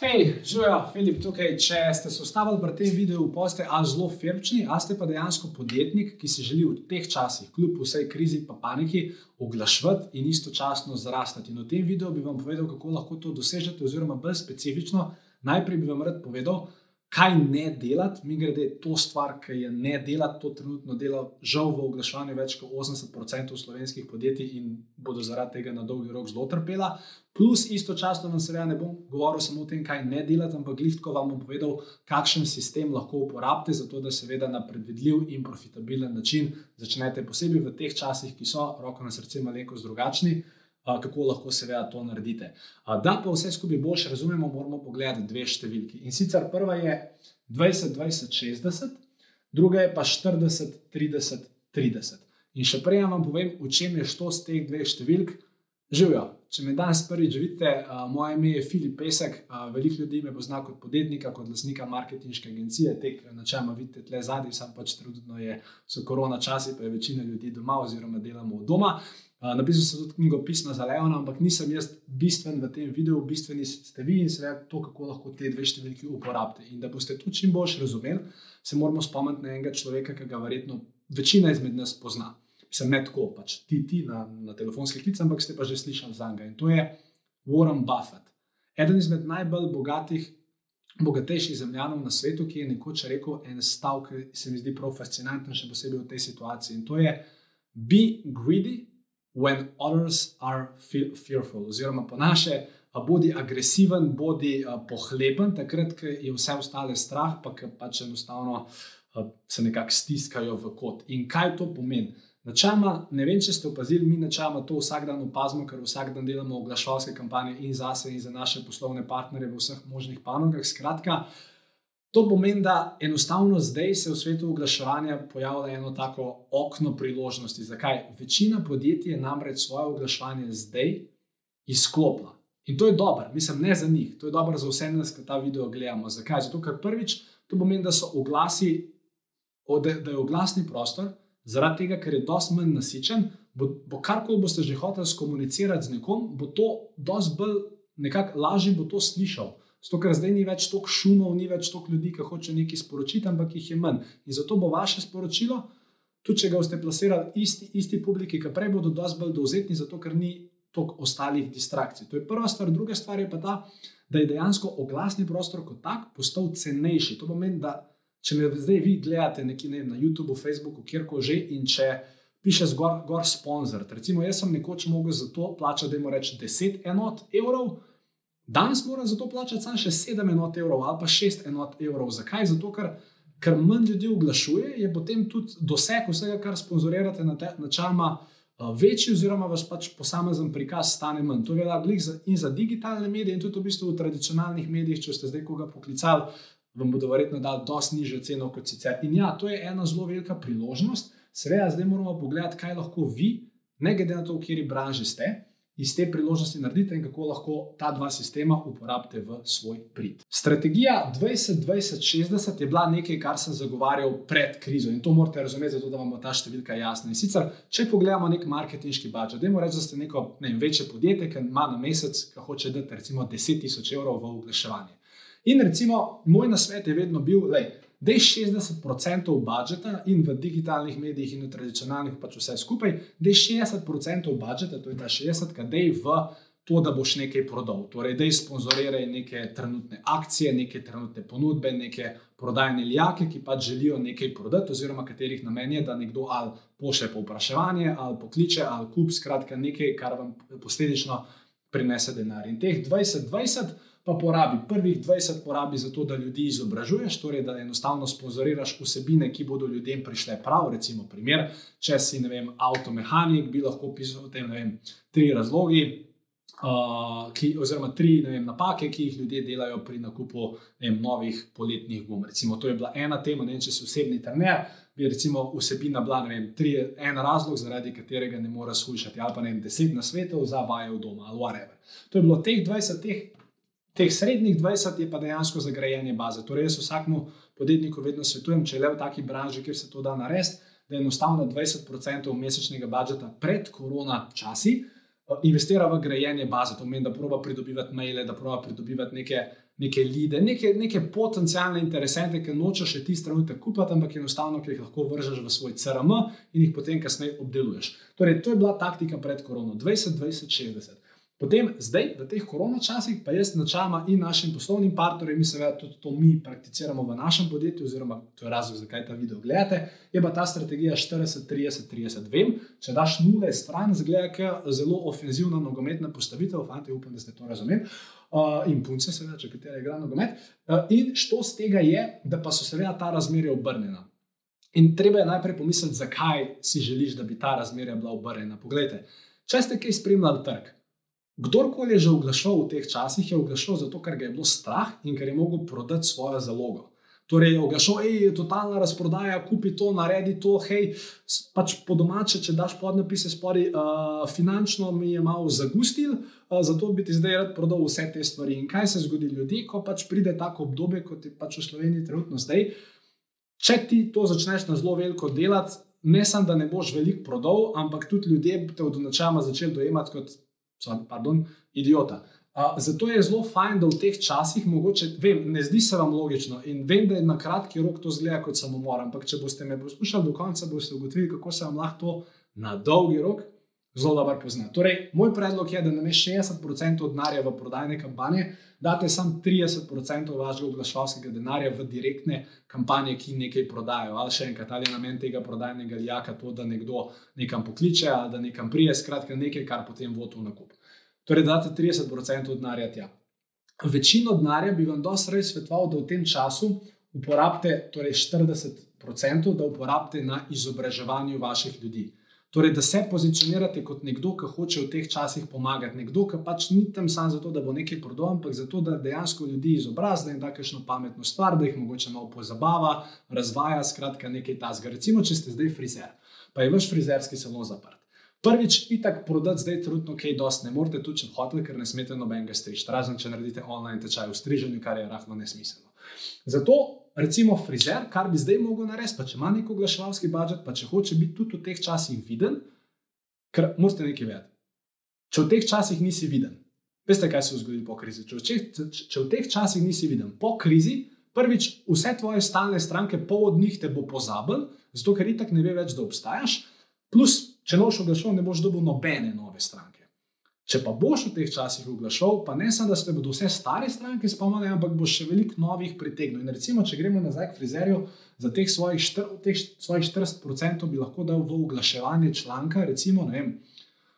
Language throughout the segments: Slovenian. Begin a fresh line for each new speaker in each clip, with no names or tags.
Hej, živijo, Filip, tukaj. Če ste se ustavili pri tem videu, pa ste a zelo firmčni, a ste pa dejansko podjetnik, ki si želi v teh časih, kljub vsej krizi in paniki, oglašvati in istočasno zrastati. In v tem videu bi vam povedal, kako lahko to dosežete, oziroma bolj specifično, najprej bi vam rad povedal, kaj ne delati, mi grede to stvar, ki je ne delati, to trenutno dela žal v oglaševanju več kot 80% slovenskih podjetij in bodo zaradi tega na dolgi rok zelo trpela. Plus, istočasno vam seveda ne bom govoril samo o tem, kaj ne delati, ampak glitko vam bom povedal, kakšen sistem lahko uporabite, zato da seveda na predvidljiv in profitabilen način začnete, posebej v teh časih, ki so, roko na srce, malenkost drugačni kako lahko seveda to naredite. Da pa vse skupaj bolj razumemo, moramo pogledati dve številki. In sicer prva je 20, 20, 60, druga je pa 40, 30, 30. In še prej vam povem, v čem je šlo z teh dveh številk. Živijo. Če me danes prvič vidite, moje ime je Filip Pesek, veliko ljudi me pozna kot podjetnika, kot lasnika marketinške agencije, tek načeloma vidite tle zadnji, sam pač trenutno je, so korona časi, pa je večina ljudi doma oziroma delamo od doma. Napisal sem tudi knjigo Pisma za Leona, ampak nisem jaz bistven v tem videu, bistveni ste vi in seveda to, kako lahko te dve številki uporabite. In da boste to čim bolj razumeli, se moramo spomniti na enega človeka, ki ga verjetno večina izmed nas pozna. Sem ne tako, pač ti, ti na, na telefonski klic, ampak ste pa že slišali za njega. In to je Warren Buffett. Eden izmed najbolj bogatih, bogatejših zemljanov na svetu, ki je nekoč rekel en stavek, ki se mi zdi prav fascinanten, še posebej v tej situaciji. In to je: Be greedy when others are fearful, oziroma po naše, bodi agresiven, bodi pohleben, takrat, ko je vse ostale strah, pa ki pač enostavno se nekako stiskajo v kot. In kaj to pomeni? Načeloma, ne vem, če ste opazili, mi načeloma to vsak dan opazimo, ker vsak dan delamo oglaševalske kampanje in za sebe, in za naše poslovne partnerje v vseh možnih panogah. Skratka, To pomeni, da enostavno zdaj se v svetu oglaševanja pojavlja eno tako okno priložnosti. Zakaj? Večina podjetij je namreč svoje oglaševanje zdaj izklopila. In to je dobro, mislim, ne za njih, to je dobro za vse nas, ki ta video gledamo. Zakaj? Zato, ker prvič to pomeni, da so oglasi, da je oglasni prostor, zaradi tega, ker je dosti manj nasičen, bo, bo karkoli boste že hoteli skomunicirati z nekom, bo to dosti bolj, nekako lažje bo to slišal. Zato, ker zdaj ni več toliko šumov, ni več toliko ljudi, ki hoče nekaj sporočiti, ampak jih je manj. In zato bo vaše sporočilo, tudi če ga boste plasirali isti, isti publiki, ki prej bodo dosti bolj dovzetni, zato ker ni toliko ostalih distrakcij. To je prva stvar. Druga stvar je pa ta, da je dejansko oglasni prostor kot tak postal cenejši. To pomeni, da če me zdaj vi gledate nekje ne, na YouTubu, Facebooku, kjerkoli že in če. Piše zgor, gor sponzor. Recimo, jaz sem nekoč mogel za to plačati, da jim rečem 10 enot evrov, Danes moram za to plačati samo še 7 enot evrov ali pa 6 enot evrov. Zakaj? Zato, ker, ker manj ljudi oglašuje, je potem tudi doseg vsega, kar sponzorirate na te načalma. Eh, večji, oziroma vas pač posamezen prikaz stane manj. To velja in za digitalne medije, in tudi v, bistvu v tradicionalnih medijih, če ste zdaj koga poklicali, vam bodo verjetno dali precej nižjo ceno kot sicer. In ja, to je ena zelo velika priložnost. Seveda, zdaj moramo pogledati, kaj lahko vi, ne glede na to, kateri branži ste, iz te priložnosti naredite in kako lahko ta dva sistema uporabite v svoj prid. Strategija 2020-60 je bila nekaj, kar sem zagovarjal pred krizo in to morate razumeti, zato da vam bo ta številka jasna. In sicer, če pogledamo nek marketinški budžet, da moramo reči, da ste neko ne vem, večje podjetje, ki ima na mesec, ki hoče dati recimo 10 tisoč evrov v oglaševanje. In recimo, moj nasvet je vedno bil, da da je 60% budžeta in v digitalnih medijih, in v tradicionalnih, pač vse skupaj, da je 60% budžeta, to je ta 60, da je v to, da boš nekaj prodal. Torej, da je sponzoriraj neke trenutne akcije, neke trenutne ponudbe, neke prodajne lijake, ki pač želijo nekaj prodati, oziroma katerih namen je, da nekdo ali pošlje povpraševanje, ali pokliče, ali kup, skratka, nekaj, kar vam posledično prinese denar. In teh 20-20 pa porabi prvih 20, porabi za to, da ljudi izobražuješ, torej da enostavno sponzoriraš vsebine, ki bodo ljudem prišle prav. Recimo, primer, če si vem, avtomehanik, bi lahko pisal o tem vem, tri razlogi. Uh, ki, oziroma, tri vem, napake, ki jih ljudje delajo pri nakupu vem, novih poletnih gum. Recimo, to je bila ena tema, ne vem, če si osebni trener, bi recimo vsebina bila vem, tri, en razlog, zaradi katerega ne moreš slušati, ali pa ne vem, deset na svetu za vaje v domu ali whatever. To je bilo teh 20, teh Teh srednjih 20 je pa dejansko zagrajanje baze. Torej, jaz vsakmu podjetniku vedno svetujem, če le v taki branži, kjer se to da narediti, da enostavno 20% mesečnega budžeta pred korona časi investira v grajenje baze, to pomeni, da proba pridobivati maile, da proba pridobivati neke, neke lide, neke, neke potencijalne interesente, ki nočeš še ti trenutek kupiti, ampak enostavno, ki jih lahko vržeš v svoj CRM in jih potem kasneje obdeluješ. Torej, to je bila taktika pred korono 20, 20, 60. Potem, zdaj, v teh korona časih, pa jaz načeloma in našim poslovnim partnerjem, mi seveda tudi to mi prakticiramo v našem podjetju, oziroma to je razlog, zakaj ta video gledate, je pa ta strategija 40, 30, 30. Vem, če daš nule stran, zgleda, ker je zelo ofenzivna nogometna postavitev, fanti, upam, da ste to razumeli. Uh, in punce, seveda, če kateri igra nogomet. Uh, in što z tega je, da pa so seveda ta razmerja obrnjena. In treba je najprej pomisliti, zakaj si želiš, da bi ta razmerja bila obrnjena. Poglejte, če ste kaj spremljali trg. Kdorkoli je že oglašal v teh časih, je oglašal zato, ker ga je bilo strah in ker je mogel prodati svojo zalogo. Torej, oglašal je, totalna razprodaja, kupi to, naredi to, hej, pač po domače, če daš podnapise spori, uh, finančno mi je malo zagustil, uh, zato bi ti zdaj rad prodal vse te stvari. In kaj se zgodi ljudem, ko pač pride tako obdobje, kot je pač v Sloveniji trenutno zdaj. Če ti to začneš na zelo veliko delati, ne samo, da ne boš veliko prodal, ampak tudi ljudje te od načela začeli dojemati kot pardon, idiota. Uh, zato je zelo fajn, da v teh časih, mogoče, vem, ne zdi se vam logično in vem, da je na kratki rok to zgleda kot samomor, ampak če boste me poslušali do konca, boste ugotovili, kako se vam lahko to na dolgi rok zelo dobro pozna. Torej, moj predlog je, da namesto 60% denarja v prodajne kampanje, date samo 30% vašega oglaševalskega denarja v direktne kampanje, ki nekaj prodajo. Ali še enkrat, ali je namen tega prodajnega jaka to, da nekdo nekam pokliče, ali da nekam prije, skratka nekaj, kar potem vodi v nakup. Torej, date 30% denarja tja. Večino denarja bi vam dosti res svetoval, da v tem času uporabite torej 40%, da uporabite na izobraževanju vaših ljudi. Torej, da se pozicionirate kot nekdo, ki hoče v teh časih pomagati, nekdo, ki pač ni tam samo zato, da bo nekaj prodal, ampak zato, da dejansko ljudi izobrazuje in da kakšno pametno stvar, da jih mogoče malo pozabava, razvaja, skratka, nekaj tasga. Recimo, če ste zdaj frizer, pa je vaš frizerski salon zaprt. Prvič, itak prodati zdaj trenutno kaj dosti ne morete, tudi če hočete, ker ne smete nobenega strižiti, razen če naredite online tečaj v striženju, kar je rahlo nesmiselno. Zato recimo frizer, kar bi zdaj mogel narediti, pa če ima neko oglaševalski budžet, pa če hoče biti tudi v teh časih viden, ker morate nekaj vedeti. Če v teh časih nisi viden, veste, kaj se je zgodilo po krizi. Če, če, če, če v teh časih nisi viden, po krizi, prvič, vse tvoje stalne stranke, pol od njih te bo pozabil, zato ker itak ne ve več, da obstajaš, plus, če noš oglaševal, ne boš dobil nobene nove stranke. Če pa boš v teh časih oglašal, pa ne samo, da se bodo vse stare stranke spomnile, ampak boš še veliko novih pritegnil. In recimo, če gremo nazaj k frizerju, za teh svojih, štr, teh svojih 40% bi lahko dal v oglaševanje članka, recimo, vem,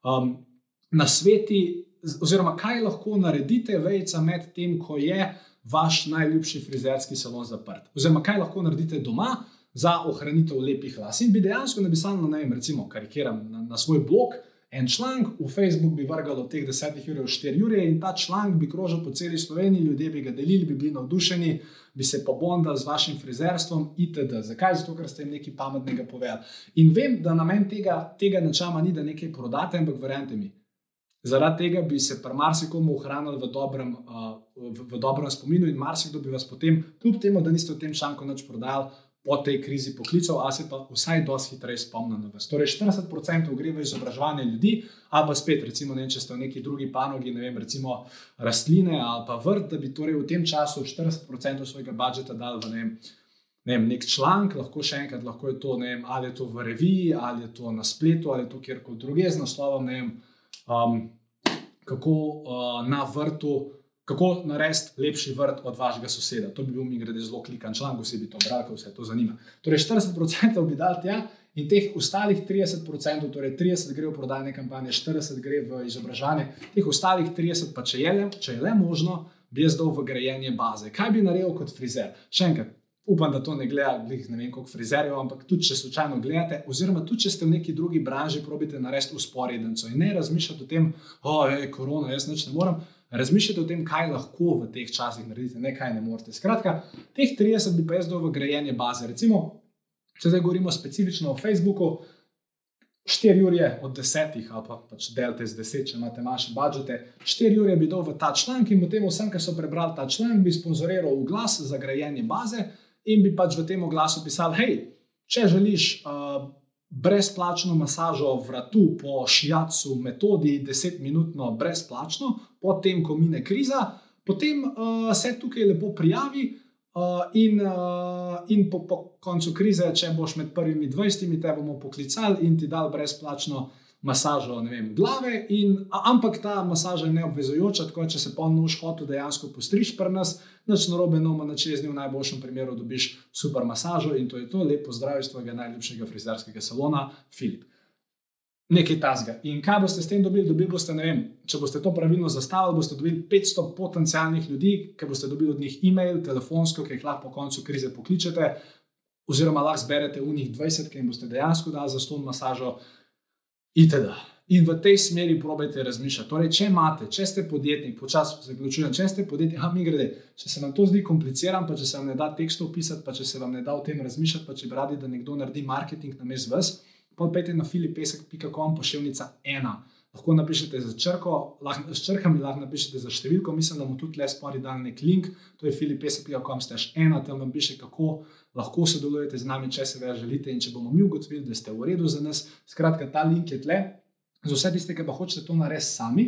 um, na sveti, oziroma kaj lahko naredite, vejca med tem, ko je vaš najljubši frizerski salon zaprt. Oziroma, kaj lahko naredite doma. Za ohranitev lepih las. In bi dejansko napisal na, ne vem, recimo, karikiram na, na svoj blog, en članek, v Facebook bi vrgal od teh 10 ur 4 ure in ta članek bi krožil po celi Sloveniji, ljudje bi ga delili, bi bili navdušeni, bi se pobondali z vašim frizerstvom itd. Zakaj? Zato, ker ste jim nekaj pametnega povedali. In vem, da namen tega, tega načama ni, da nekaj prodate, ampak verjamete mi. Zaradi tega bi se pri marsikomu ohranili v uh, v, v dobrem spominu, in marsikdo bi vas potem, kljub temu, da niste v tem članku nič prodajali, po tej krizi poklical, a se pa vsaj dosti hitreje spomni na vas. Torej, 40% gre v izobraževanje ljudi, ali pa spet, recimo, ne, če ste v neki drugi panogi, ne vem, recimo rastline ali pa vrt, da bi torej v tem času 40% svojega budžeta dal v ne vem, ne vem, nek članek, lahko še enkrat, lahko je to, vem, ali je to v reviji, ali je to na spletu, ali je to kjerkoli drugje z naslovom, ne vem, um, kako uh, na vrtu kako narediti lepši vrt od vašega soseda. To bi bil mi grede zelo klikan članek, vsi bi to brali, vse to zanima. Torej, 40% bi dal tja in teh ostalih 30%, torej 30% gre v prodajne kampanje, 40% gre v izobraževanje, teh ostalih 30%, pa če je, le, če je le možno, bi jaz dal v grajenje baze. Kaj bi naredil kot frizer? Še enkrat. Upam, da to ne gledate, ne vem, koliko frizerjev, ampak tudi če slučajno gledate, oziroma tudi če ste v neki drugi branži, probite narediti usporednico in ne razmišljate o tem, oh, je korona, jaz neč ne morem razmišljate o tem, kaj lahko v teh časih naredite, ne kaj ne morete. Skratka, teh 30 bi pa jaz v grajenje baze. Recimo, če zdaj govorimo specifično o Facebooku, 4 ure od 10, ali pa pač delite z 10, če imate manjše budžete, 4 ure bi dal v ta članek in potem vsem, ki so prebrali ta članek, bi sponzoriral oglas za grajenje baze in bi pač v tem oglasu pisal, hej, če želiš. Uh, brezplačno masažo vratu po šijacu metodi, 10-minutno brezplačno, potem, ko mine kriza, potem uh, se tukaj lepo prijavi. Uh, in uh, in po, po koncu krize, če boš med prvimi 20, te bomo poklicali in ti dali brezplačno masažo vem, glave. In, ampak ta masaža je neobvezujoča, tako če se polno už hotel dejansko postriž pri nas, noč na robe, no, na čez dni v najboljšem primeru dobiš super masažo in to je to, lepo zdravje svojega najljubšega frizerskega salona, Filip nekaj tasga. In kaj boste s tem dobili? Dobili boste, ne vem, če boste to pravilno zastavili, boste dobili 500 potencijalnih ljudi, ki boste dobili od njih e-mail, telefonsko, ki jih lahko po koncu krize pokličete, oziroma lahko zberete v njih 20, ki jim boste dejansko dali za ston masažo, itd. In v tej smeri probejte razmišljati. Torej, če imate, če ste podjetnik, počasi zaključujem, če ste podjetnik, a mi grede, če se vam to zdi komplicirano, pa če se vam ne da tekstov pisati, pa če se vam ne da o tem razmišljati, pa če bi radi, da nekdo naredi marketing na mes vas, Pojdite na filipesek.com, pošiljka ena. Lahko napišete za črko, lahko, s črkami lahko napišete za številko, mislim, da bomo tudi le spori dal nek link, to je filipesek.com, ste še ena, tam vam piše, kako lahko sodelujete z nami, če se več želite in če bomo mi ugotovili, da ste v redu za nas. Skratka, ta link je tle. Za vse tiste, ki pa hočete to narediti sami,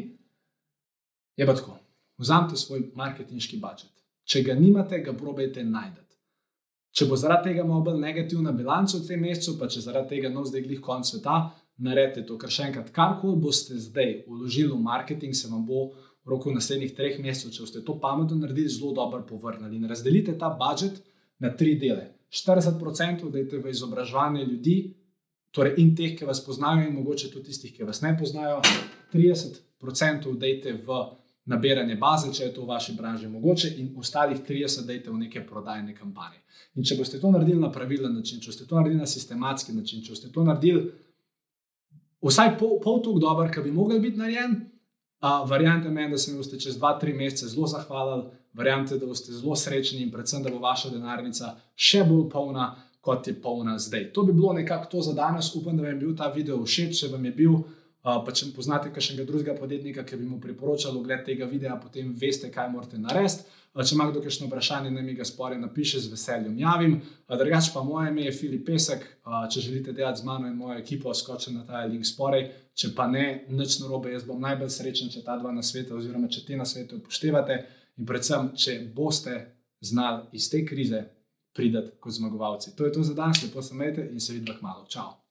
je pa tako. Vzamite svoj marketinški budžet. Če ga nimate, ga probejte najti. Če bo zaradi tega malo bolj negativna bilanca v tem mesecu, pa če zaradi tega no zdaj glih konc sveta, naredite to, ker še enkrat, karkoli boste zdaj vložili v marketing, se vam bo v roku naslednjih treh mesecev, če boste to pametno naredili, zelo dobro povrnili. In razdelite ta budžet na tri dele. 40% dajte v izobraževanje ljudi, torej in teh, ki vas poznajo, in mogoče tudi tistih, ki vas ne poznajo, 30% dajte v nabiranje baze, če je to v vaši branži mogoče, in ostalih 30 dajte v neke prodajne kampanje. In če boste to naredili na pravilen način, če boste to naredili na sistematski način, če boste to naredili vsaj pol, pol toliko dobro, kot bi mogli biti narejen, uh, verjamete meni, da se mi boste čez 2-3 mesece zelo zahvalili, verjamete, da boste zelo srečni in predvsem, da bo vaša denarnica še bolj polna. Kot je polna zdaj. To bi bilo nekako to za danes. Upam, da vam je bil ta video všeč. Če vam je bil, pa če poznate kakšnega drugega podjetnika, ki bi mu priporočal ogled tega videa, potem veste, kaj morate narediti. Če ima kdo kakšno vprašanje, naj mi ga spore napiše, z veseljem javim. Drugač pa moje ime je Filip Pesek. Če želite delati z mano in mojo ekipo, skočite na ta link spore. Če pa ne, nič narobe, jaz bom najbolj srečen, če ta dva na svetu, oziroma če te na svetu upoštevate in predvsem, če boste znali iz te krize pridati kot zmagovalci. To je to za danes, lepo se imejte in se vidite kmalo. Čau!